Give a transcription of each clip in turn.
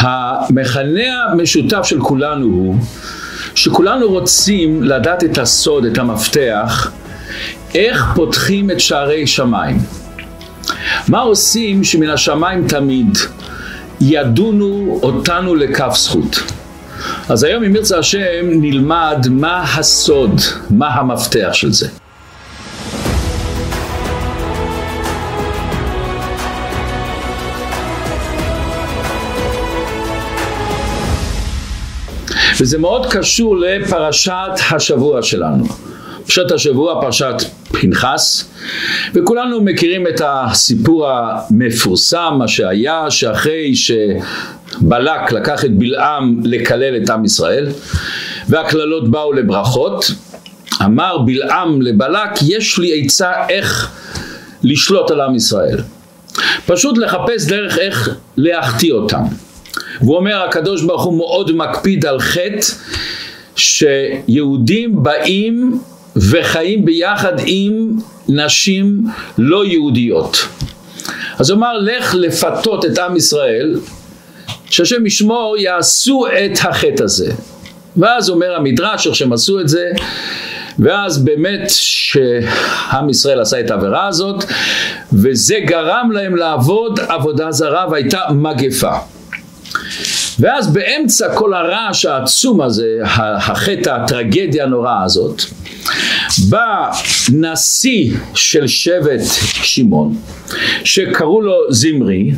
המכנה המשותף של כולנו הוא שכולנו רוצים לדעת את הסוד, את המפתח, איך פותחים את שערי שמיים. מה עושים שמן השמיים תמיד ידונו אותנו לכף זכות. אז היום אם ירצה השם נלמד מה הסוד, מה המפתח של זה. וזה מאוד קשור לפרשת השבוע שלנו. פרשת השבוע, פרשת פנחס, וכולנו מכירים את הסיפור המפורסם, מה שהיה, שאחרי שבלק לקח את בלעם לקלל את עם ישראל, והקללות באו לברכות, אמר בלעם לבלק, יש לי עצה איך לשלוט על עם ישראל. פשוט לחפש דרך איך להחטיא אותם. והוא אומר הקדוש ברוך הוא מאוד מקפיד על חטא שיהודים באים וחיים ביחד עם נשים לא יהודיות. אז הוא אמר לך לפתות את עם ישראל שהשם ישמור יעשו את החטא הזה. ואז אומר המדרש איך שהם עשו את זה ואז באמת שעם ישראל עשה את העבירה הזאת וזה גרם להם לעבוד עבודה זרה והייתה מגפה. ואז באמצע כל הרעש העצום הזה, החטא, הטרגדיה הנוראה הזאת, בא נשיא של שבט שמעון, שקראו לו זמרי,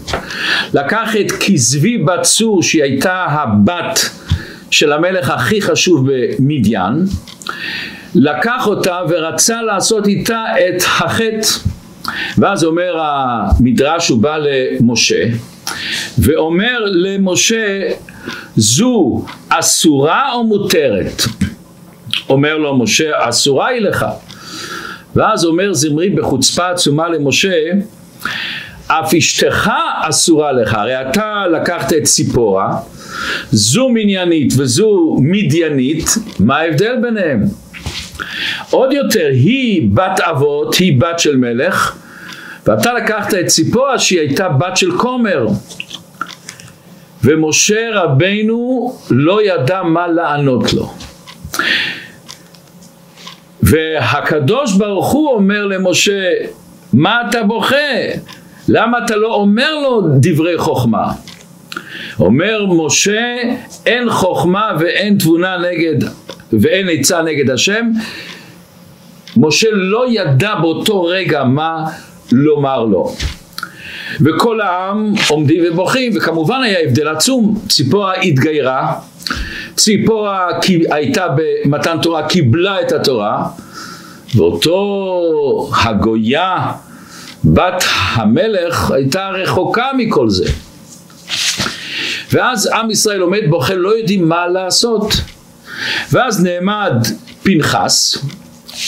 לקח את כזבי בת צור שהיא הייתה הבת של המלך הכי חשוב במדיין, לקח אותה ורצה לעשות איתה את החטא. ואז אומר המדרש, הוא בא למשה, ואומר למשה זו אסורה או מותרת? אומר לו משה אסורה היא לך ואז אומר זמרי בחוצפה עצומה למשה אף אשתך אסורה לך הרי אתה לקחת את ציפורה זו מניינית וזו מדיינית מה ההבדל ביניהם? עוד יותר היא בת אבות היא בת של מלך ואתה לקחת את ציפורה שהיא הייתה בת של כומר ומשה רבינו לא ידע מה לענות לו והקדוש ברוך הוא אומר למשה מה אתה בוכה? למה אתה לא אומר לו דברי חוכמה? אומר משה אין חוכמה ואין תבונה נגד ואין עצה נגד השם משה לא ידע באותו רגע מה לומר לו. וכל העם עומדים ובוכים, וכמובן היה הבדל עצום, ציפורה התגיירה, ציפורה הייתה במתן תורה, קיבלה את התורה, ואותו הגויה, בת המלך, הייתה רחוקה מכל זה. ואז עם ישראל עומד בוכה, לא יודעים מה לעשות. ואז נעמד פנחס,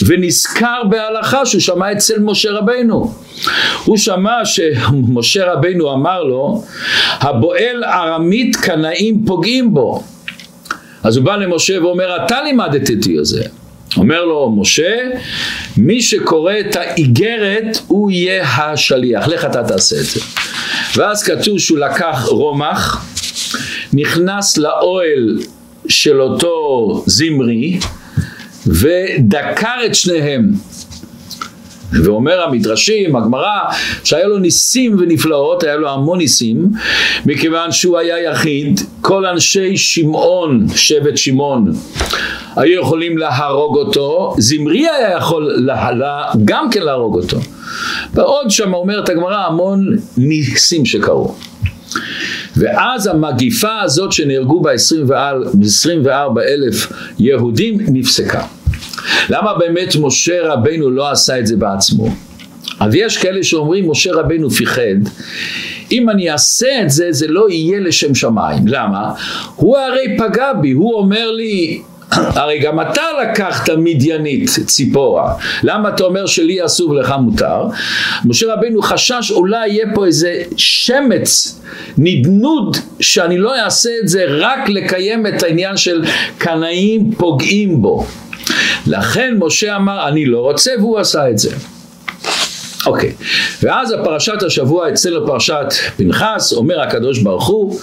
ונזכר בהלכה שהוא שמע אצל משה רבינו. הוא שמע שמשה רבינו אמר לו, הבועל ארמית קנאים פוגעים בו. אז הוא בא למשה ואומר, אתה לימדת אותי את זה. אומר לו משה, מי שקורא את האיגרת הוא יהיה השליח, לך אתה תעשה את זה. ואז כתוב שהוא לקח רומח, נכנס לאוהל של אותו זמרי, ודקר את שניהם. ואומר המדרשים, הגמרא, שהיה לו ניסים ונפלאות, היה לו המון ניסים, מכיוון שהוא היה יחיד, כל אנשי שמעון, שבט שמעון, היו יכולים להרוג אותו, זמרי היה יכול לה, לה, גם כן להרוג אותו. ועוד שם אומרת הגמרא המון ניסים שקרו. ואז המגיפה הזאת שנהרגו בה 24 אלף יהודים נפסקה. למה באמת משה רבנו לא עשה את זה בעצמו? אז יש כאלה שאומרים משה רבנו פיחד אם אני אעשה את זה זה לא יהיה לשם שמיים למה? הוא הרי פגע בי הוא אומר לי הרי גם אתה לקחת מדיינית ציפורה. למה אתה אומר שלי אסור ולך מותר? משה רבינו חשש אולי יהיה פה איזה שמץ נדנוד שאני לא אעשה את זה רק לקיים את העניין של קנאים פוגעים בו. לכן משה אמר אני לא רוצה והוא עשה את זה. אוקיי, ואז הפרשת השבוע אצלנו פרשת פנחס אומר הקדוש ברוך הוא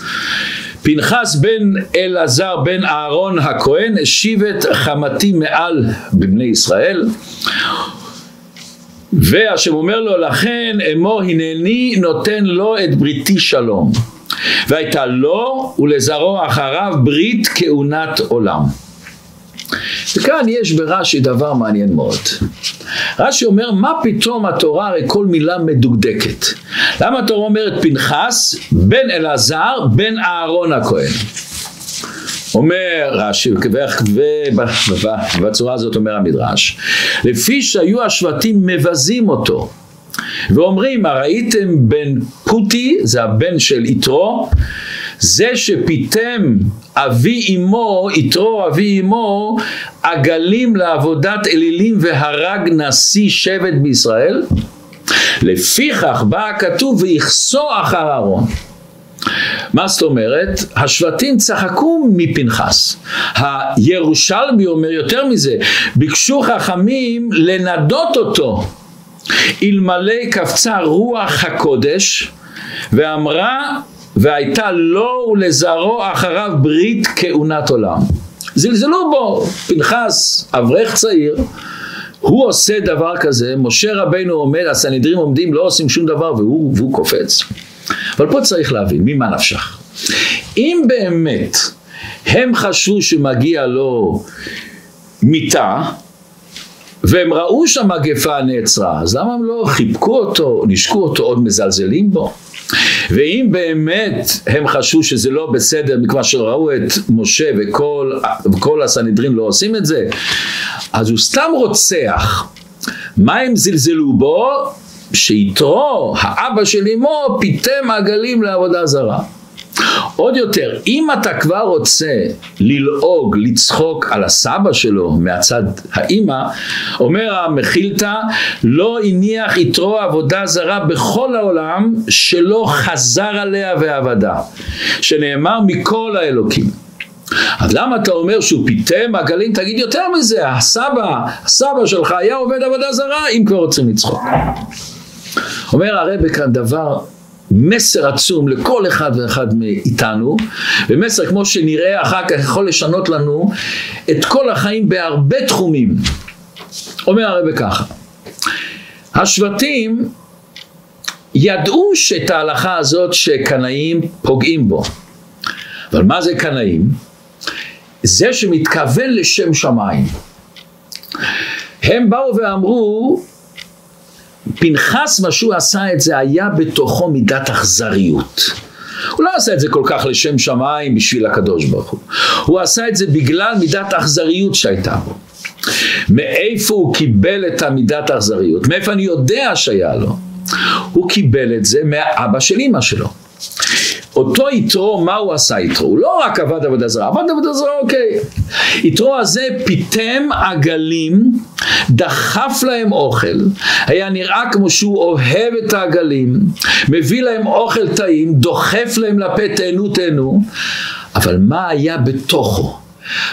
פנחס בן אלעזר בן אהרון הכהן השיב את חמתי מעל בבני ישראל. והשם אומר לו לכן אמור הנני נותן לו את בריתי שלום. והייתה לו ולזרעו אחריו ברית כהונת עולם וכאן יש ברש"י דבר מעניין מאוד. רש"י אומר, מה פתאום התורה הרי כל מילה מדוקדקת? למה התורה אומרת פנחס, בן אלעזר, בן אהרון הכהן? אומר רש"י, ובצורה הזאת אומר המדרש, לפי שהיו השבטים מבזים אותו ואומרים, הראיתם בן פוטי, זה הבן של יתרו, זה שפיתם אבי אמו, יתרו אבי אמו, עגלים לעבודת אלילים והרג נשיא שבט בישראל? לפיכך בא הכתוב ויכסו אחר אהרון. מה זאת אומרת? השבטים צחקו מפנחס. הירושלמי אומר יותר מזה, ביקשו חכמים לנדות אותו אלמלא קפצה רוח הקודש ואמרה והייתה לו ולזרעו אחריו ברית כהונת עולם. זלזלו בו, פנחס, אברך צעיר, הוא עושה דבר כזה, משה רבנו עומד, הסנהדרים עומדים, לא עושים שום דבר והוא, והוא קופץ. אבל פה צריך להבין, ממה נפשך? אם באמת הם חשבו שמגיע לו מיתה, והם ראו שהמגפה נעצרה, אז למה הם לא חיבקו אותו, נשקו אותו, עוד מזלזלים בו? ואם באמת הם חשבו שזה לא בסדר מכיוון שראו את משה וכל, וכל הסנהדרין לא עושים את זה, אז הוא סתם רוצח. מה הם זלזלו בו? שיתרו, האבא של אמו, פיתם עגלים לעבודה זרה. עוד יותר, אם אתה כבר רוצה ללעוג, לצחוק על הסבא שלו מהצד האימא, אומר המחילתא, לא הניח יתרו עבודה זרה בכל העולם שלא חזר עליה ועבדה, שנאמר מכל האלוקים. אז למה אתה אומר שהוא פיתם עגלים? תגיד יותר מזה, הסבא, הסבא שלך היה עובד עבודה זרה, אם כבר רוצים לצחוק. אומר הרב כאן דבר מסר עצום לכל אחד ואחד מאיתנו, ומסר כמו שנראה אחר כך יכול לשנות לנו את כל החיים בהרבה תחומים. אומר הרב ככה, השבטים ידעו שאת ההלכה הזאת שקנאים פוגעים בו, אבל מה זה קנאים? זה שמתכוון לשם שמיים. הם באו ואמרו פנחס מה שהוא עשה את זה היה בתוכו מידת אכזריות. הוא לא עשה את זה כל כך לשם שמיים בשביל הקדוש ברוך הוא. הוא עשה את זה בגלל מידת אכזריות שהייתה בו. מאיפה הוא קיבל את המידת האכזריות? מאיפה אני יודע שהיה לו? הוא קיבל את זה מהאבא של אמא שלו. אותו יתרו, מה הוא עשה יתרו? הוא לא רק עבד עבודה זרה, עבד עבודה זרה, אוקיי. יתרו הזה פיתם עגלים, דחף להם אוכל, היה נראה כמו שהוא אוהב את העגלים, מביא להם אוכל טעים, דוחף להם לפה תהנו תהנו, אבל מה היה בתוכו?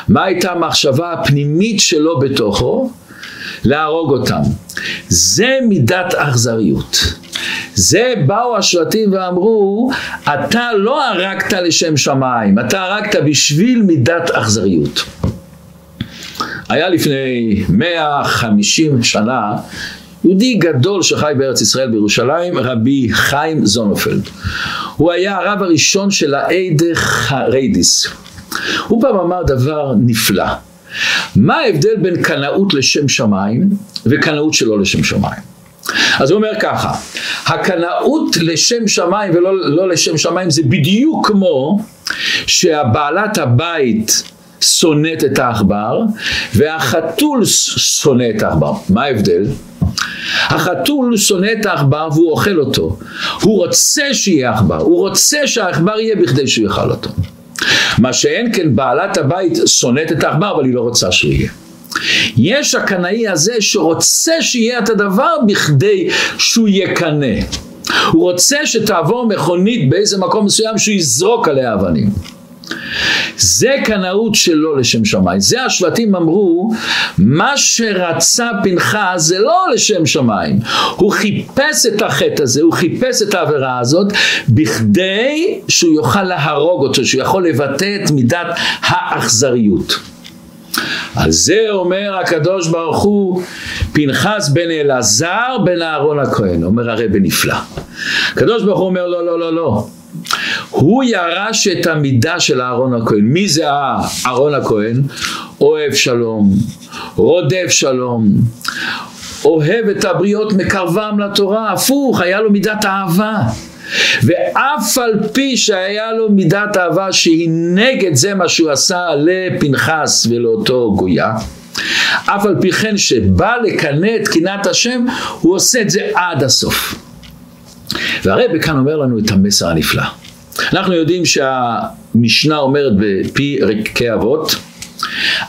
מה הייתה המחשבה הפנימית שלו בתוכו? להרוג אותם. זה מידת אכזריות. זה באו השבטים ואמרו, אתה לא הרגת לשם שמיים, אתה הרגת בשביל מידת אכזריות. היה לפני 150 שנה יהודי גדול שחי בארץ ישראל בירושלים, רבי חיים זונופלד. הוא היה הרב הראשון של האיידך הריידיס. הוא פעם אמר דבר נפלא. מה ההבדל בין קנאות לשם שמיים וקנאות שלא לשם שמיים? אז הוא אומר ככה, הקנאות לשם שמיים ולא לא לשם שמיים זה בדיוק כמו שהבעלת הבית שונאת את העכבר והחתול שונא את העכבר. מה ההבדל? החתול שונא את העכבר והוא אוכל אותו. הוא רוצה שיהיה עכבר, הוא רוצה שהעכבר יהיה בכדי שהוא יאכל אותו. מה שאין כן בעלת הבית שונאת את העכבר אבל היא לא רוצה שהוא יהיה. יש הקנאי הזה שרוצה שיהיה את הדבר בכדי שהוא יקנא. הוא רוצה שתעבור מכונית באיזה מקום מסוים שהוא יזרוק עליה אבנים. זה קנאות שלו לשם שמיים. זה השבטים אמרו, מה שרצה פנחס זה לא לשם שמיים. הוא חיפש את החטא הזה, הוא חיפש את העבירה הזאת, בכדי שהוא יוכל להרוג אותו, שהוא יכול לבטא את מידת האכזריות. על זה אומר הקדוש ברוך הוא, פנחס בן אלעזר בן אהרון הכהן, אומר הרבי נפלא. הקדוש ברוך הוא אומר לא, לא, לא, לא. הוא ירש את המידה של אהרון הכהן. מי זה אהרון הכהן? אוהב שלום, רודף שלום, אוהב את הבריות מקרבם לתורה, הפוך, היה לו מידת אהבה. ואף על פי שהיה לו מידת אהבה שהיא נגד זה מה שהוא עשה לפנחס ולאותו גויה, אף על פי כן שבא לקנא את קנאת השם, הוא עושה את זה עד הסוף. והרבי כאן אומר לנו את המסר הנפלא. אנחנו יודעים שהמשנה אומרת בפי ריקי אבות,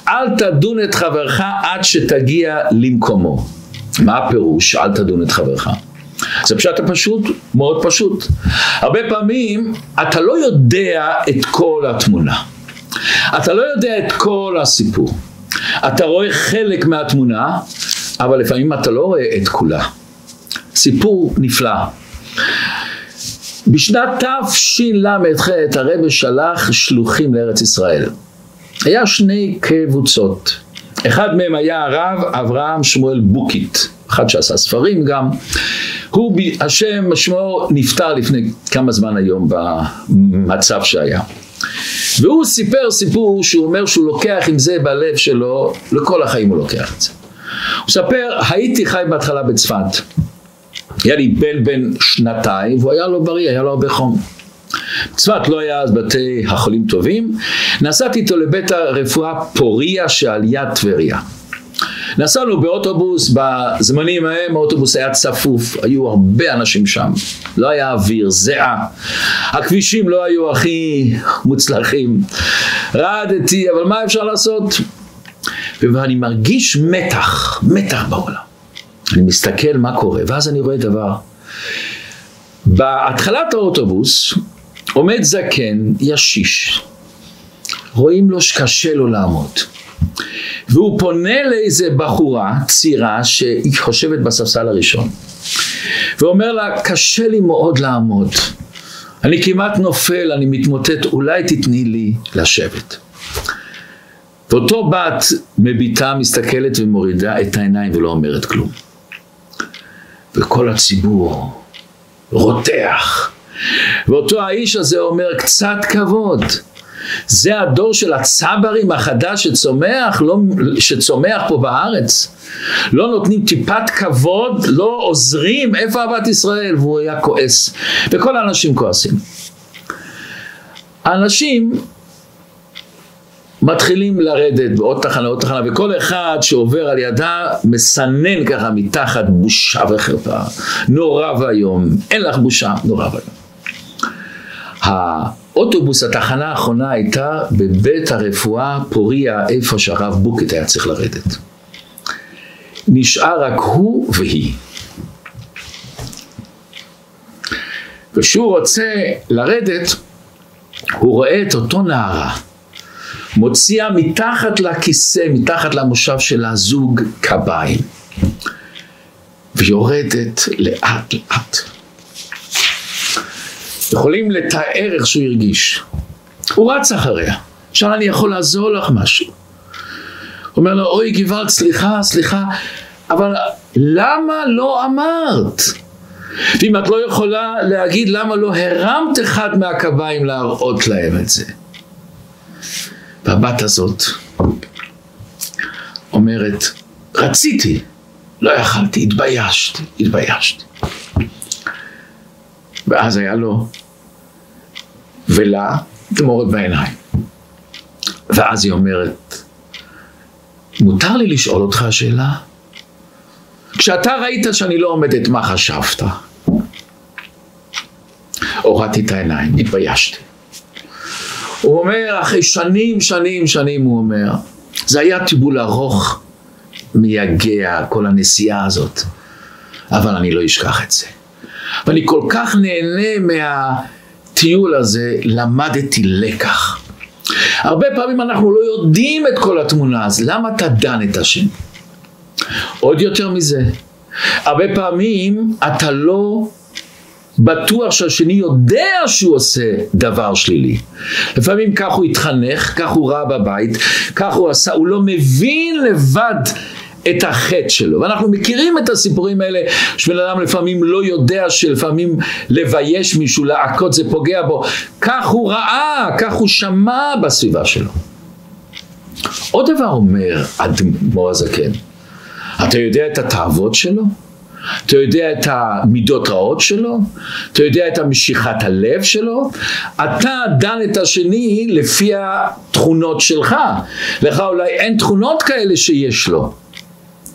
אל תדון את חברך עד שתגיע למקומו. מה הפירוש אל תדון את חברך? זה פשוט הפשוט, מאוד פשוט. הרבה פעמים אתה לא יודע את כל התמונה. אתה לא יודע את כל הסיפור. אתה רואה חלק מהתמונה, אבל לפעמים אתה לא רואה את כולה. סיפור נפלא. בשנת תשל"ח הרב שלח שלוחים לארץ ישראל. היה שני קבוצות. אחד מהם היה הרב אברהם שמואל בוקית, אחד שעשה ספרים גם. הוא, השם שמו נפטר לפני כמה זמן היום במצב שהיה. והוא סיפר סיפור שהוא אומר שהוא לוקח עם זה בלב שלו, לכל החיים הוא לוקח את זה. הוא מספר, הייתי חי בהתחלה בצפת. היה לי בן בן שנתיים והוא היה לו בריא, היה לו הרבה חום. צפת לא היה אז בתי החולים טובים, נסעתי איתו לבית הרפואה פוריה שעל יד טבריה. נסענו באוטובוס, בזמנים ההם האוטובוס היה צפוף, היו הרבה אנשים שם, לא היה אוויר, זיעה, הכבישים לא היו הכי מוצלחים, רעדתי, אבל מה אפשר לעשות? ואני מרגיש מתח, מתח בעולם. אני מסתכל מה קורה, ואז אני רואה דבר. בהתחלת האוטובוס עומד זקן, ישיש. רואים לו שקשה לו לעמוד. והוא פונה לאיזה בחורה צעירה שהיא חושבת בספסל הראשון. ואומר לה, קשה לי מאוד לעמוד. אני כמעט נופל, אני מתמוטט, אולי תתני לי לשבת. ואותו בת מביטה, מסתכלת ומורידה את העיניים ולא אומרת כלום. וכל הציבור רותח. ואותו האיש הזה אומר קצת כבוד. זה הדור של הצברים החדש שצומח, לא, שצומח פה בארץ. לא נותנים טיפת כבוד, לא עוזרים, איפה אהבת ישראל? והוא היה כועס. וכל האנשים כועסים. האנשים מתחילים לרדת בעוד תחנה, עוד תחנה, וכל אחד שעובר על ידה מסנן ככה מתחת בושה וחרפה. נורא ואיום. אין לך בושה, נורא ואיום. האוטובוס, התחנה האחרונה הייתה בבית הרפואה פוריה, איפה שהרב בוקט היה צריך לרדת. נשאר רק הוא והיא. וכשהוא רוצה לרדת, הוא רואה את אותו נערה. מוציאה מתחת לכיסא, מתחת למושב של הזוג קביים, ויורדת לאט לאט. יכולים לתאר איך שהוא הרגיש. הוא רץ אחריה, שאל אני יכול לעזור לך משהו. אומר לו, אוי גבעת, סליחה, סליחה, אבל למה לא אמרת? ואם את לא יכולה להגיד למה לא הרמת אחד מהקביים להראות להם את זה. והבת הזאת אומרת, רציתי, לא יכלתי, התביישתי, התביישתי. ואז היה לו ולה דמורת בעיניים. ואז היא אומרת, מותר לי לשאול אותך שאלה? כשאתה ראית שאני לא עומדת, מה חשבת? הורדתי את העיניים, התביישתי. הוא אומר, אחרי שנים, שנים, שנים, הוא אומר, זה היה טיבול ארוך, מייגע, כל הנסיעה הזאת, אבל אני לא אשכח את זה. ואני כל כך נהנה מהטיול הזה, למדתי לקח. הרבה פעמים אנחנו לא יודעים את כל התמונה, אז למה אתה דן את השני? עוד יותר מזה, הרבה פעמים אתה לא בטוח שהשני יודע שהוא עושה דבר שלילי. לפעמים כך הוא התחנך, כך הוא ראה בבית, כך הוא עשה, הוא לא מבין לבד את החטא שלו. ואנחנו מכירים את הסיפורים האלה שבן אדם לפעמים לא יודע שלפעמים לבייש מישהו, להכות זה פוגע בו. כך הוא ראה, כך הוא שמע בסביבה שלו. עוד דבר אומר אדמו"ר הזקן, אתה יודע את התאוות שלו? אתה יודע את המידות רעות שלו, אתה יודע את המשיכת הלב שלו, אתה דן את השני לפי התכונות שלך, לך אולי אין תכונות כאלה שיש לו.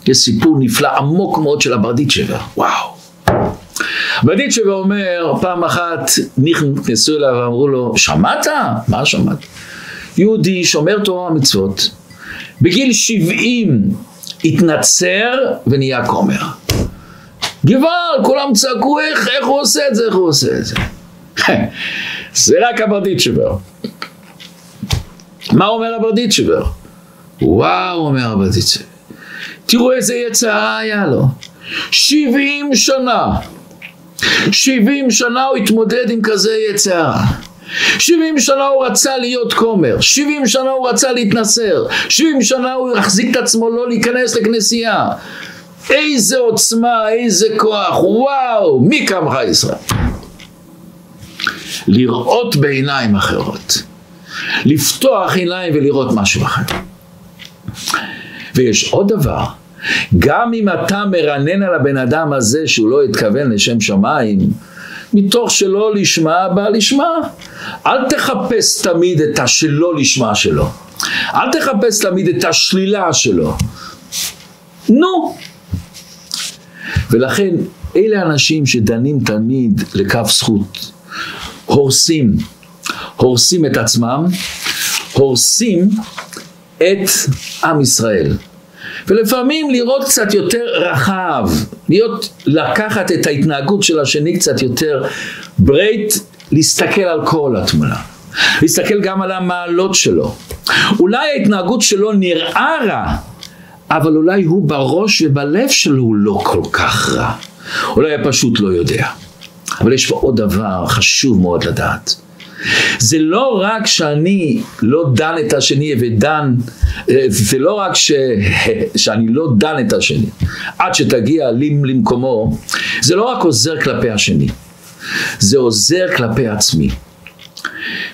יש סיפור נפלא עמוק מאוד של הברדיצ'בה, וואו. ברדיצ'בה אומר, פעם אחת נכנסו אליו ואמרו לו, שמעת? מה שמעת? יהודי שומר תורה ומצוות, בגיל 70 התנצר ונהיה כומר. גוואל, כולם צעקו איך, איך הוא עושה את זה, איך הוא עושה את זה. זה רק הברדיצ'בר. מה אומר הברדיצ'בר? וואו, אומר הברדיצ'בר. תראו איזה יצרה היה לו. שבעים שנה. שבעים שנה הוא התמודד עם כזה יצרה. שבעים שנה הוא רצה להיות כומר, שבעים שנה הוא רצה להתנסר, שבעים שנה הוא החזיק את עצמו לא להיכנס לכנסייה. איזה עוצמה, איזה כוח, וואו, מי קמך ישראל? לראות בעיניים אחרות, לפתוח עיניים ולראות משהו אחר. ויש עוד דבר, גם אם אתה מרנן על הבן אדם הזה שהוא לא התכוון לשם שמיים, מתוך שלא לשמה בא לשמה. אל תחפש תמיד את השלא לשמה שלו. אל תחפש תמיד את השלילה שלו. נו. ולכן אלה אנשים שדנים תמיד לכף זכות, הורסים, הורסים את עצמם, הורסים את עם ישראל. ולפעמים לראות קצת יותר רחב, להיות, לקחת את ההתנהגות של השני קצת יותר ברייט, להסתכל על כל התמונה. להסתכל גם על המעלות שלו. אולי ההתנהגות שלו נראה רע, אבל אולי הוא בראש ובלב שלו לא כל כך רע. אולי פשוט לא יודע. אבל יש פה עוד דבר חשוב מאוד לדעת. זה לא רק שאני לא דן את השני ודן, אה, זה לא רק ש... שאני לא דן את השני עד שתגיע למקומו, זה לא רק עוזר כלפי השני, זה עוזר כלפי עצמי.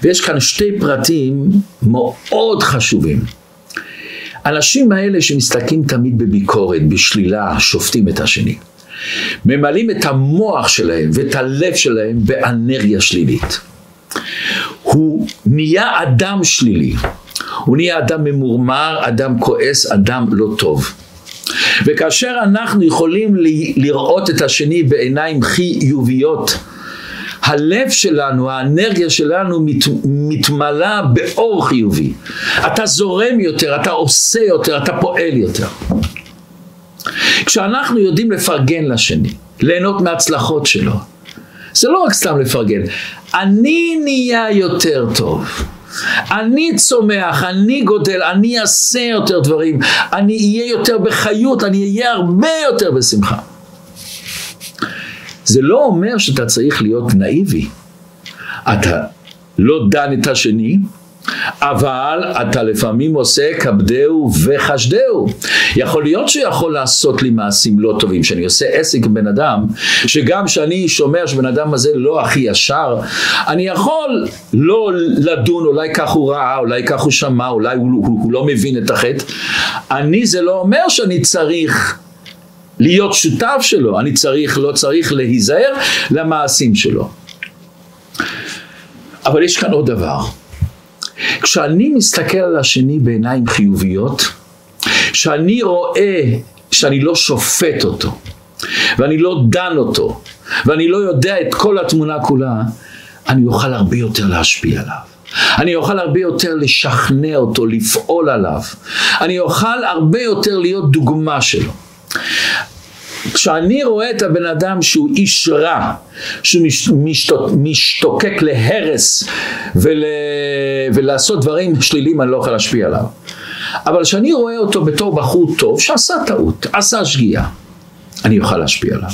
ויש כאן שתי פרטים מאוד חשובים. האנשים האלה שמסתכלים תמיד בביקורת, בשלילה, שופטים את השני. ממלאים את המוח שלהם ואת הלב שלהם באנרגיה שלילית. נהיה אדם שלילי, הוא נהיה אדם ממורמר, אדם כועס, אדם לא טוב. וכאשר אנחנו יכולים לראות את השני בעיניים חיוביות, הלב שלנו, האנרגיה שלנו מת, מתמלאה באור חיובי. אתה זורם יותר, אתה עושה יותר, אתה פועל יותר. כשאנחנו יודעים לפרגן לשני, ליהנות מההצלחות שלו, זה לא רק סתם לפרגן, אני נהיה יותר טוב. אני צומח, אני גודל, אני אעשה יותר דברים, אני אהיה יותר בחיות, אני אהיה הרבה יותר בשמחה. זה לא אומר שאתה צריך להיות נאיבי. אתה לא דן את השני, אבל אתה לפעמים עושה כבדהו וחשדהו. יכול להיות שיכול לעשות לי מעשים לא טובים, שאני עושה עסק עם בן אדם, שגם שאני שומע שבן אדם הזה לא הכי ישר, אני יכול לא לדון, אולי כך הוא ראה, אולי כך הוא שמע, אולי הוא, הוא, הוא לא מבין את החטא. אני זה לא אומר שאני צריך להיות שותף שלו, אני צריך, לא צריך להיזהר למעשים שלו. אבל יש כאן עוד דבר. כשאני מסתכל על השני בעיניים חיוביות, כשאני רואה שאני לא שופט אותו, ואני לא דן אותו, ואני לא יודע את כל התמונה כולה, אני אוכל הרבה יותר להשפיע עליו. אני אוכל הרבה יותר לשכנע אותו, לפעול עליו. אני אוכל הרבה יותר להיות דוגמה שלו. כשאני רואה את הבן אדם שהוא איש רע, שהוא משתוקק להרס ול... ולעשות דברים שליליים, אני לא יכול להשפיע עליו. אבל כשאני רואה אותו בתור בחור טוב שעשה טעות, עשה שגיאה, אני אוכל להשפיע עליו.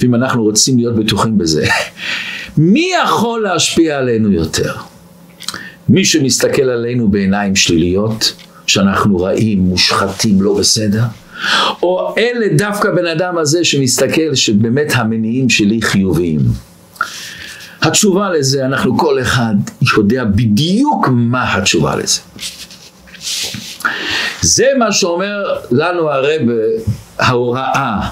ואם אנחנו רוצים להיות בטוחים בזה, מי יכול להשפיע עלינו יותר? מי שמסתכל עלינו בעיניים שליליות, שאנחנו רעים, מושחתים, לא בסדר? או אלה דווקא בן אדם הזה שמסתכל שבאמת המניעים שלי חיוביים. התשובה לזה, אנחנו כל אחד יודע בדיוק מה התשובה לזה. זה מה שאומר לנו הרב ההוראה.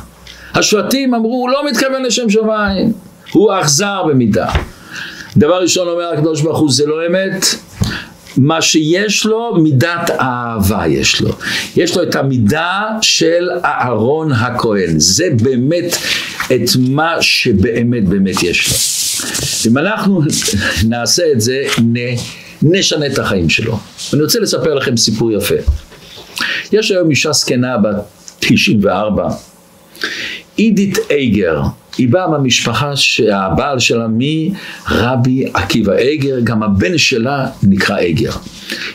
השבטים אמרו, הוא לא מתכוון לשם שמיים, הוא אכזר במידה. דבר ראשון אומר הקדוש ברוך הוא, זה לא אמת, מה שיש לו, מידת אהבה יש לו. יש לו את המידה של אהרון הכהן. זה באמת את מה שבאמת באמת יש לו. אם אנחנו נעשה את זה, נשנה את החיים שלו. אני רוצה לספר לכם סיפור יפה. יש היום אישה זקנה בת 94, אידית אייגר, היא באה מהמשפחה שהבעל שלה מרבי עקיבא אייגר, גם הבן שלה נקרא אייגר.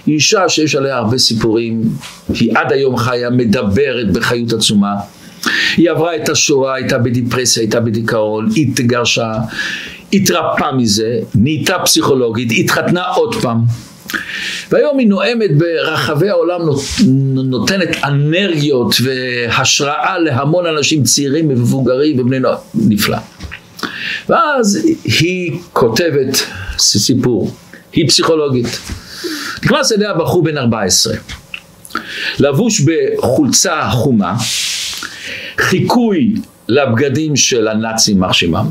היא אישה שיש עליה הרבה סיפורים, היא עד היום חיה, מדברת בחיות עצומה. היא עברה את השואה, הייתה בדיפרסיה, הייתה בדיכאון, התגרשה, התרפאה מזה, נהייתה פסיכולוגית, התחתנה עוד פעם. והיום היא נואמת ברחבי העולם, נותנת אנרגיות והשראה להמון אנשים צעירים ומבוגרים ובני נוער, נפלא. ואז היא כותבת סיפור, היא פסיכולוגית. נכנס אליה בחור בן 14, לבוש בחולצה חומה, חיקוי לבגדים של הנאצים מרשימם,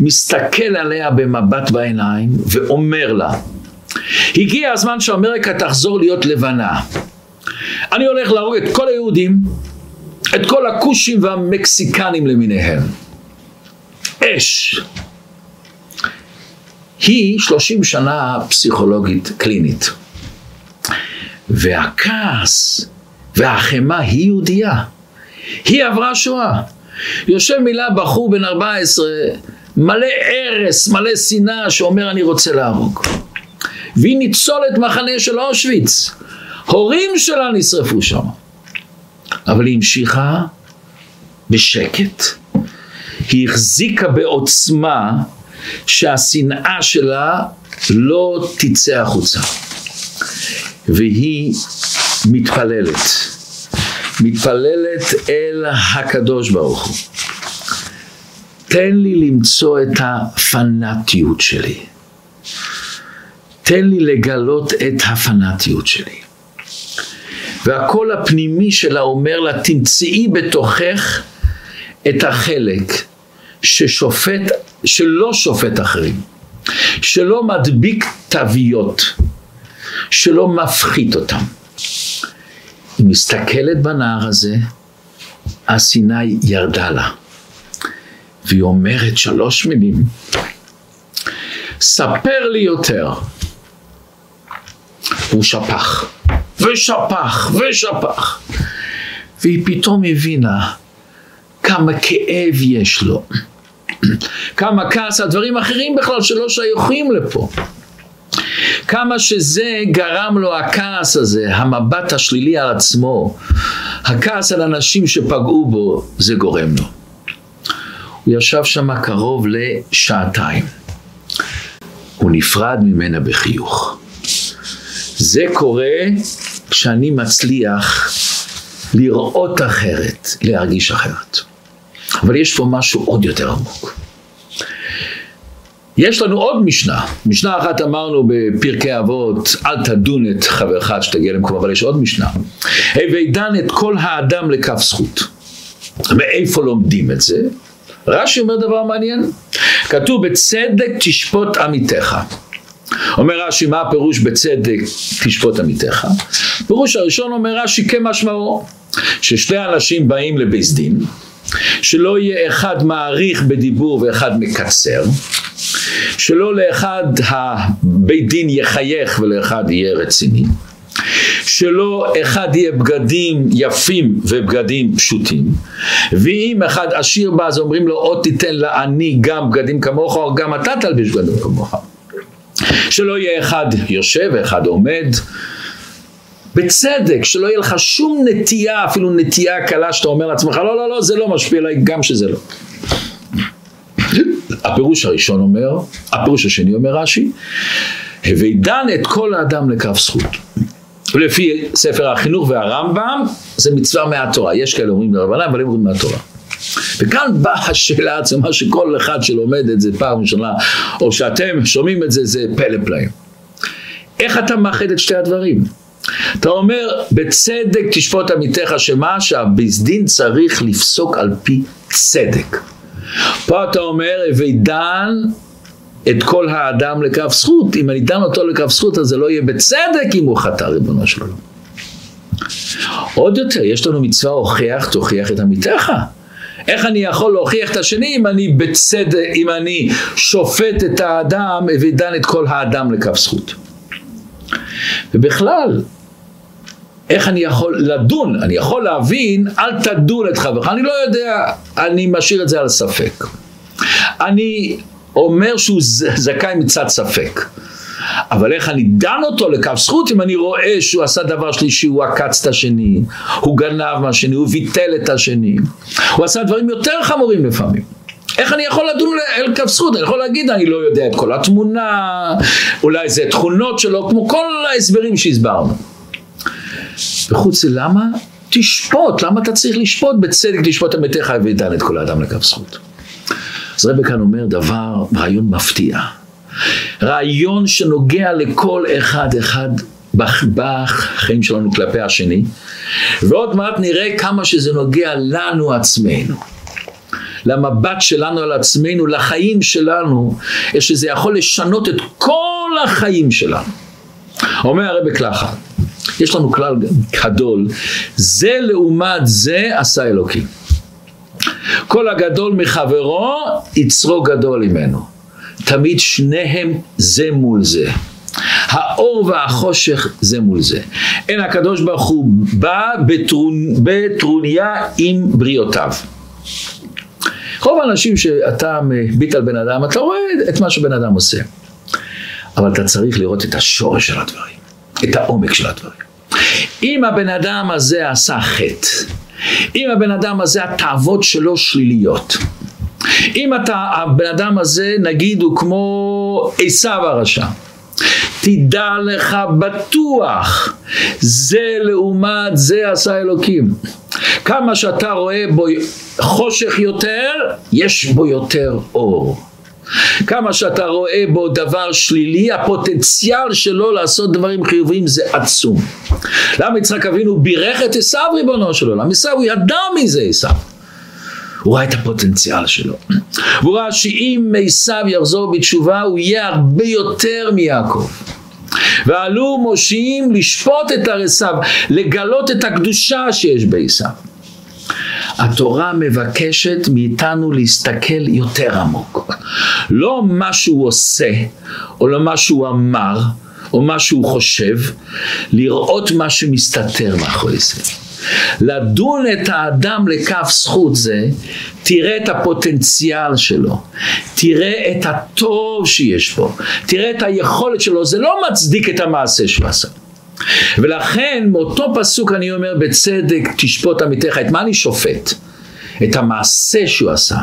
מסתכל עליה במבט בעיניים ואומר לה הגיע הזמן שאמריקה תחזור להיות לבנה. אני הולך להרוג את כל היהודים, את כל הכושים והמקסיקנים למיניהם. אש. היא שלושים שנה פסיכולוגית קלינית. והכעס והחמאה היא יהודייה. היא עברה שואה. יושב מילה בחור בן 14 מלא ארס, מלא שנאה שאומר אני רוצה להרוג. והיא ניצולת מחנה של אושוויץ. הורים שלה נשרפו שם. אבל היא המשיכה בשקט. היא החזיקה בעוצמה שהשנאה שלה לא תצא החוצה. והיא מתפללת. מתפללת אל הקדוש ברוך הוא. תן לי למצוא את הפנאטיות שלי. תן לי לגלות את הפנאטיות שלי. והקול הפנימי שלה אומר לה, תמצאי בתוכך את החלק ששופט, שלא שופט אחרים, שלא מדביק תוויות, שלא מפחית אותם. היא מסתכלת בנער הזה, השנאה ירדה לה. והיא אומרת שלוש מילים, ספר לי יותר. הוא שפך, ושפך, ושפך. והיא פתאום הבינה כמה כאב יש לו, כמה כעס על דברים אחרים בכלל שלא שייכים לפה. כמה שזה גרם לו הכעס הזה, המבט השלילי על עצמו, הכעס על אנשים שפגעו בו, זה גורם לו. הוא ישב שם קרוב לשעתיים. הוא נפרד ממנה בחיוך. זה קורה כשאני מצליח לראות אחרת, להרגיש אחרת. אבל יש פה משהו עוד יותר עמוק. יש לנו עוד משנה, משנה אחת אמרנו בפרקי אבות, אל תדון את חברך עד שתגיע למקום, אבל יש עוד משנה. הווי דן את כל האדם לכף זכות. מאיפה לומדים את זה? רש"י אומר דבר מעניין, כתוב בצדק תשפוט עמיתך. אומר רש"י, מה הפירוש בצדק תשפוט עמיתך? פירוש הראשון אומר רש"י כמשמעו, ששתי אנשים באים לבית דין, שלא יהיה אחד מעריך בדיבור ואחד מקצר, שלא לאחד הבית דין יחייך ולאחד יהיה רציני, שלא אחד יהיה בגדים יפים ובגדים פשוטים ואם אחד עשיר בא אז אומרים לו עוד תיתן לעני גם בגדים כמוך או גם אתה תלביש בגדים כמוך שלא יהיה אחד יושב ואחד עומד בצדק, שלא יהיה לך שום נטייה, אפילו נטייה קלה שאתה אומר לעצמך, לא, לא, לא, זה לא משפיע עליי, גם שזה לא. הפירוש הראשון אומר, הפירוש השני אומר רש"י, הווי דן את כל האדם לכף זכות. ולפי ספר החינוך והרמב"ם, זה מצווה מהתורה. יש כאלה אומרים לרבנן, אבל הם אומרים מהתורה. וכאן באה השאלה עצמה שכל אחד שלומד את זה פעם ראשונה, או שאתם שומעים את זה, זה פלא פלאים. איך אתה מאחד את שתי הדברים? אתה אומר, בצדק תשפוט עמיתך שמה שהביס דין צריך לפסוק על פי צדק. פה אתה אומר, הווי דן את כל האדם לכף זכות. אם אני דן אותו לכף זכות, אז זה לא יהיה בצדק אם הוא חטא, ריבונו של עולם. עוד יותר, יש לנו מצווה הוכיח, תוכיח את עמיתך. איך אני יכול להוכיח את השני אם אני בצדק, אם אני שופט את האדם ודן את כל האדם לכף זכות. ובכלל, איך אני יכול לדון, אני יכול להבין, אל תדון את חברך, אני לא יודע, אני משאיר את זה על ספק. אני אומר שהוא זכאי מצד ספק. אבל איך אני דן אותו לכף זכות אם אני רואה שהוא עשה דבר שלישי, הוא עקץ את השני, הוא גנב מהשני, הוא ביטל את השני, הוא עשה דברים יותר חמורים לפעמים. איך אני יכול לדון אל כף זכות? אני יכול להגיד, אני לא יודע את כל התמונה, אולי זה תכונות שלו, כמו כל ההסברים שהסברנו. וחוץ למה? תשפוט, למה אתה צריך לשפוט? בצדק תשפוט עמיתך ודן את כל האדם לכף זכות. אז רבי כאן אומר דבר, רעיון מפתיע. רעיון שנוגע לכל אחד אחד בחיים שלנו כלפי השני, ועוד מעט נראה כמה שזה נוגע לנו עצמנו. למבט שלנו על עצמנו, לחיים שלנו, שזה יכול לשנות את כל החיים שלנו. אומר הרבי ככה, יש לנו כלל גדול, זה לעומת זה עשה אלוקים. כל הגדול מחברו, יצרו גדול ממנו. תמיד שניהם זה מול זה. האור והחושך זה מול זה. אין הקדוש ברוך הוא בא בטרונ... בטרוניה עם בריאותיו. רוב האנשים שאתה מביט על בן אדם, אתה רואה את מה שבן אדם עושה. אבל אתה צריך לראות את השורש של הדברים, את העומק של הדברים. אם הבן אדם הזה עשה חטא, אם הבן אדם הזה התאוות שלו שליליות, אם אתה, הבן אדם הזה נגיד הוא כמו עשיו הרשע, תדע לך בטוח, זה לעומת זה עשה אלוקים. כמה שאתה רואה בו חושך יותר, יש בו יותר אור. כמה שאתה רואה בו דבר שלילי, הפוטנציאל שלו לעשות דברים חיוביים זה עצום. למה יצחק אבינו בירך את עשיו ריבונו של עולם? עשיו הוא ידע מי זה עשיו. הוא ראה את הפוטנציאל שלו. והוא ראה שאם עשיו יחזור בתשובה הוא יהיה הרבה יותר מיעקב. ועלו מושיעים לשפוט את עשיו, לגלות את הקדושה שיש בעשיו. התורה מבקשת מאיתנו להסתכל יותר עמוק. לא מה שהוא עושה, או לא מה שהוא אמר, או מה שהוא חושב, לראות מה שמסתתר מאחורי זה. לדון את האדם לכף זכות זה, תראה את הפוטנציאל שלו, תראה את הטוב שיש בו, תראה את היכולת שלו, זה לא מצדיק את המעשה שהוא עשה. ולכן מאותו פסוק אני אומר בצדק תשפוט עמיתך, את מה אני שופט? את המעשה שהוא עשה.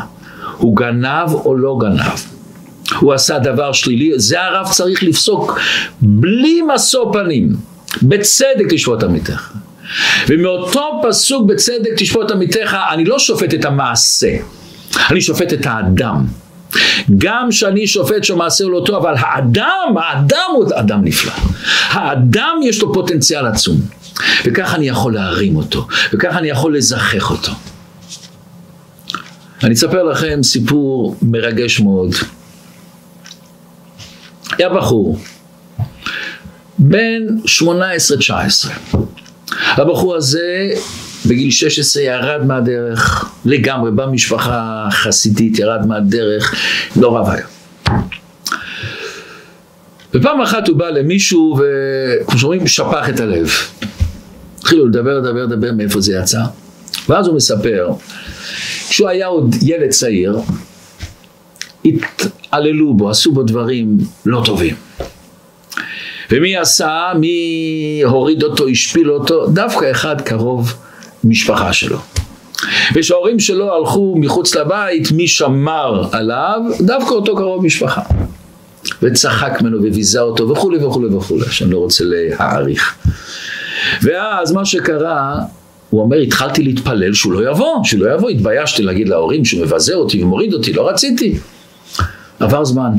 הוא גנב או לא גנב? הוא עשה דבר שלילי, זה הרב צריך לפסוק בלי משוא פנים, בצדק תשפוט עמיתך. ומאותו פסוק בצדק תשפוט עמיתך, אני לא שופט את המעשה, אני שופט את האדם. גם שאני שופט שמעשה הוא לא טוב, אבל האדם, האדם הוא אדם נפלא. האדם יש לו פוטנציאל עצום. וככה אני יכול להרים אותו, וככה אני יכול לזכח אותו. אני אספר לכם סיפור מרגש מאוד. היה בחור, בן 18-19. הבחור הזה בגיל 16 ירד מהדרך לגמרי, בא משפחה חסידית, ירד מהדרך, לא רב היה. ופעם אחת הוא בא למישהו, וכמו שאומרים, שפך את הלב. התחילו לדבר, לדבר, לדבר, מאיפה זה יצא. ואז הוא מספר, כשהוא היה עוד ילד צעיר, התעללו בו, עשו בו דברים לא טובים. ומי עשה? מי הוריד אותו, השפיל אותו? דווקא אחד קרוב משפחה שלו. וכשההורים שלו הלכו מחוץ לבית, מי שמר עליו? דווקא אותו קרוב משפחה. וצחק ממנו וביזה אותו וכולי וכולי וכולי, שאני לא רוצה להעריך. ואז מה שקרה, הוא אומר, התחלתי להתפלל שהוא לא יבוא, שהוא לא יבוא, התביישתי להגיד להורים שהוא מבזה אותי ומוריד אותי, לא רציתי. עבר זמן.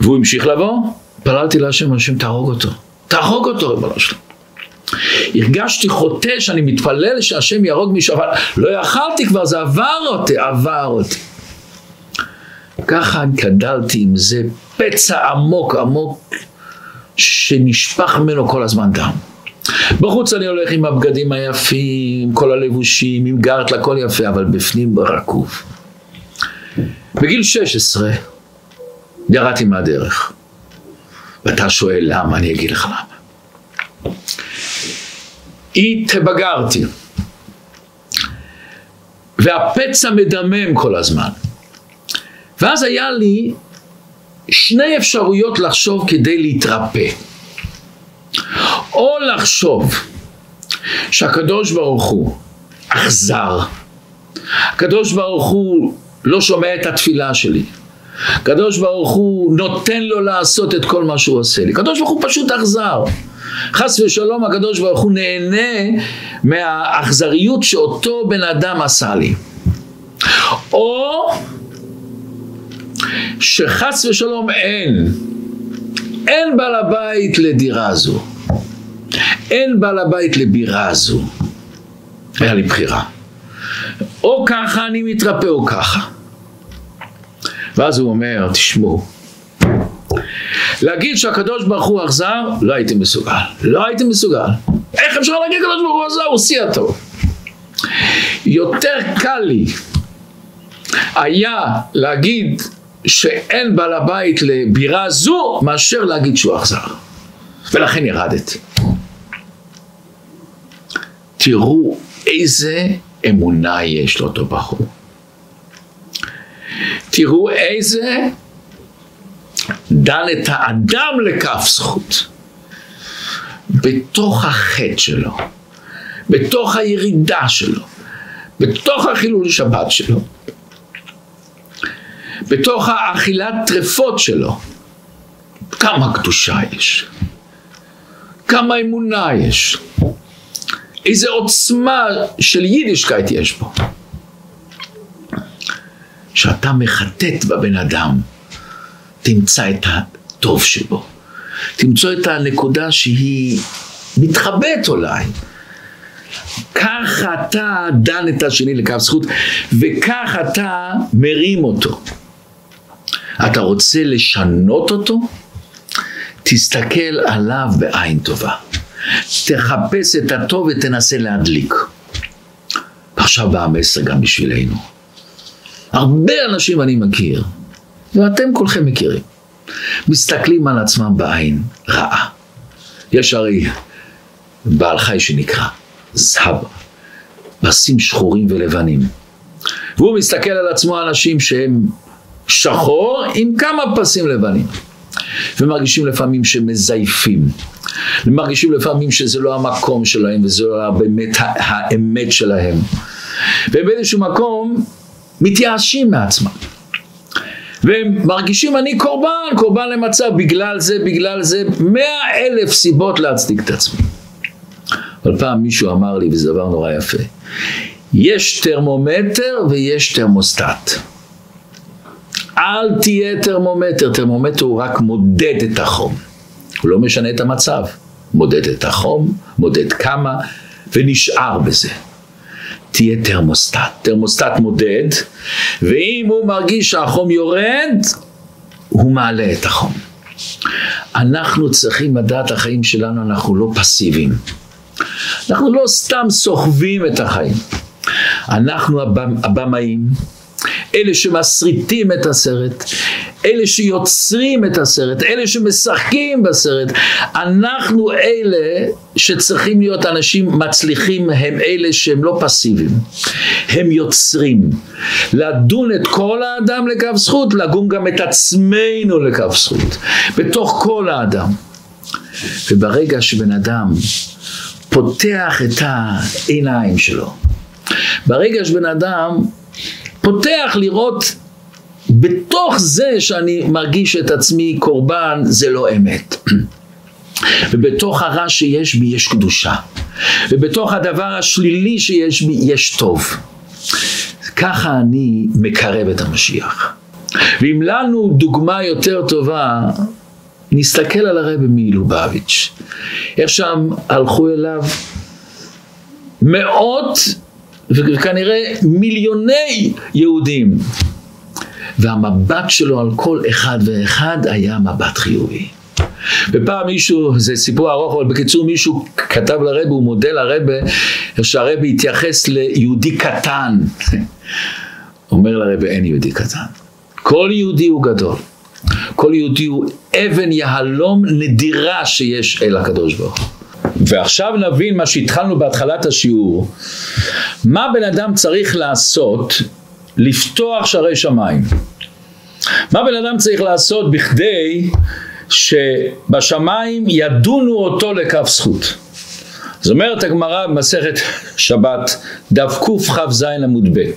והוא המשיך לבוא, פללתי להשם, השם תהרוג אותו. תהרוג אותו, ריבונו שלו. הרגשתי חוטא שאני מתפלל שהשם יהרוג מישהו, אבל לא יכלתי כבר, זה עבר אותי, עבר אותי. ככה גדלתי עם זה פצע עמוק עמוק שנשפך ממנו כל הזמן דם. בחוץ אני הולך עם הבגדים היפים, כל הלבושים, עם גרט, הכל יפה, אבל בפנים רקוב. בגיל 16 ירדתי מהדרך. ואתה שואל למה, אני אגיד לך למה. התבגרתי, והפצע מדמם כל הזמן. ואז היה לי שני אפשרויות לחשוב כדי להתרפא. או לחשוב שהקדוש ברוך הוא אכזר, הקדוש ברוך הוא לא שומע את התפילה שלי, הקדוש ברוך הוא נותן לו לעשות את כל מה שהוא עושה לי, הקדוש ברוך הוא פשוט אכזר. חס ושלום הקדוש ברוך הוא נהנה מהאכזריות שאותו בן אדם עשה לי. או שחס ושלום אין, אין בעל הבית לדירה זו, אין בעל הבית לבירה זו. היה לי בחירה. או ככה אני מתרפא או ככה. ואז הוא אומר, תשמעו, להגיד שהקדוש ברוך הוא אכזר, לא הייתי מסוגל. לא הייתי מסוגל. איך אפשר להגיד הקדוש ברוך הוא אכזר? הוא שיא הטוב. יותר קל לי היה להגיד שאין בעל הבית לבירה זו, מאשר להגיד שהוא אכזר. ולכן ירדתי. תראו איזה אמונה יש לאותו בחור. תראו איזה דן את האדם לכף זכות. בתוך החטא שלו, בתוך הירידה שלו, בתוך החילול שבת שלו, בתוך האכילת טרפות שלו, כמה קדושה יש, כמה אמונה יש, איזה עוצמה של יידישקייט יש פה. כשאתה מחטט בבן אדם, תמצא את הטוב שבו. תמצא את הנקודה שהיא מתחבאת אולי. ככה אתה דן את השני לקו זכות, וכך אתה מרים אותו. אתה רוצה לשנות אותו? תסתכל עליו בעין טובה. תחפש את הטוב ותנסה להדליק. ועכשיו בא המסר גם בשבילנו. הרבה אנשים אני מכיר, ואתם כולכם מכירים, מסתכלים על עצמם בעין רעה. יש הרי בעל חי שנקרא זהב, פסים שחורים ולבנים. והוא מסתכל על עצמו אנשים שהם שחור עם כמה פסים לבנים. ומרגישים לפעמים שמזייפים. ומרגישים לפעמים שזה לא המקום שלהם וזה לא באמת האמת שלהם. ובאיזשהו מקום מתייאשים מעצמם. והם מרגישים אני קורבן, קורבן למצב, בגלל זה, בגלל זה, מאה אלף סיבות להצדיק את עצמי. אבל פעם מישהו אמר לי, וזה דבר נורא יפה, יש טרמומטר ויש תרמוסטט. אל תהיה טרמומטר, טרמומטר הוא רק מודד את החום, הוא לא משנה את המצב, מודד את החום, מודד כמה, ונשאר בזה. תהיה תרמוסטט, תרמוסטט מודד, ואם הוא מרגיש שהחום יורד, הוא מעלה את החום. אנחנו צריכים לדעת החיים שלנו, אנחנו לא פסיביים. אנחנו לא סתם סוחבים את החיים. אנחנו הבמאים, אלה שמסריטים את הסרט, אלה שיוצרים את הסרט, אלה שמשחקים בסרט. אנחנו אלה שצריכים להיות אנשים מצליחים, הם אלה שהם לא פסיביים, הם יוצרים. לדון את כל האדם לכף זכות, לגון גם את עצמנו לכף זכות, בתוך כל האדם. וברגע שבן אדם פותח את העיניים שלו, ברגע שבן אדם פותח לראות בתוך זה שאני מרגיש את עצמי קורבן, זה לא אמת. ובתוך הרע שיש בי יש קדושה. ובתוך הדבר השלילי שיש בי יש טוב. ככה אני מקרב את המשיח. ואם לנו דוגמה יותר טובה, נסתכל על הרבי מלובביץ', איך שם הלכו אליו מאות וכנראה מיליוני יהודים והמבט שלו על כל אחד ואחד היה מבט חיובי. ופעם מישהו, זה סיפור ארוך, אבל בקיצור מישהו כתב לרבי, הוא מודה לרבי, שהרבי התייחס ליהודי קטן. אומר לרבי, אין יהודי קטן. כל יהודי הוא גדול. כל יהודי הוא אבן יהלום נדירה שיש אל הקדוש ברוך הוא. ועכשיו נבין מה שהתחלנו בהתחלת השיעור, מה בן אדם צריך לעשות לפתוח שערי שמיים. מה בן אדם צריך לעשות בכדי שבשמיים ידונו אותו לכף זכות. זאת אומרת הגמרא במסכת שבת דף קכ"ז עמוד ב'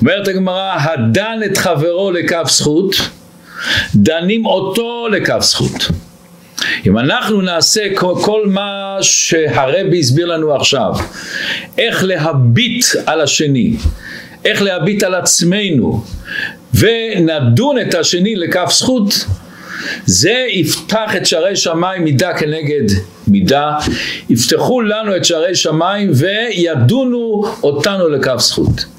אומרת הגמרא הדן את חברו לכף זכות דנים אותו לכף זכות אם אנחנו נעשה כל, כל מה שהרבי הסביר לנו עכשיו, איך להביט על השני, איך להביט על עצמנו, ונדון את השני לכף זכות, זה יפתח את שערי שמיים מידה כנגד מידה, יפתחו לנו את שערי שמיים וידונו אותנו לכף זכות.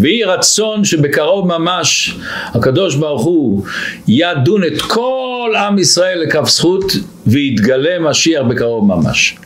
ויהי רצון שבקרוב ממש הקדוש ברוך הוא ידון את כל עם ישראל לכף זכות ויתגלה משיח בקרוב ממש.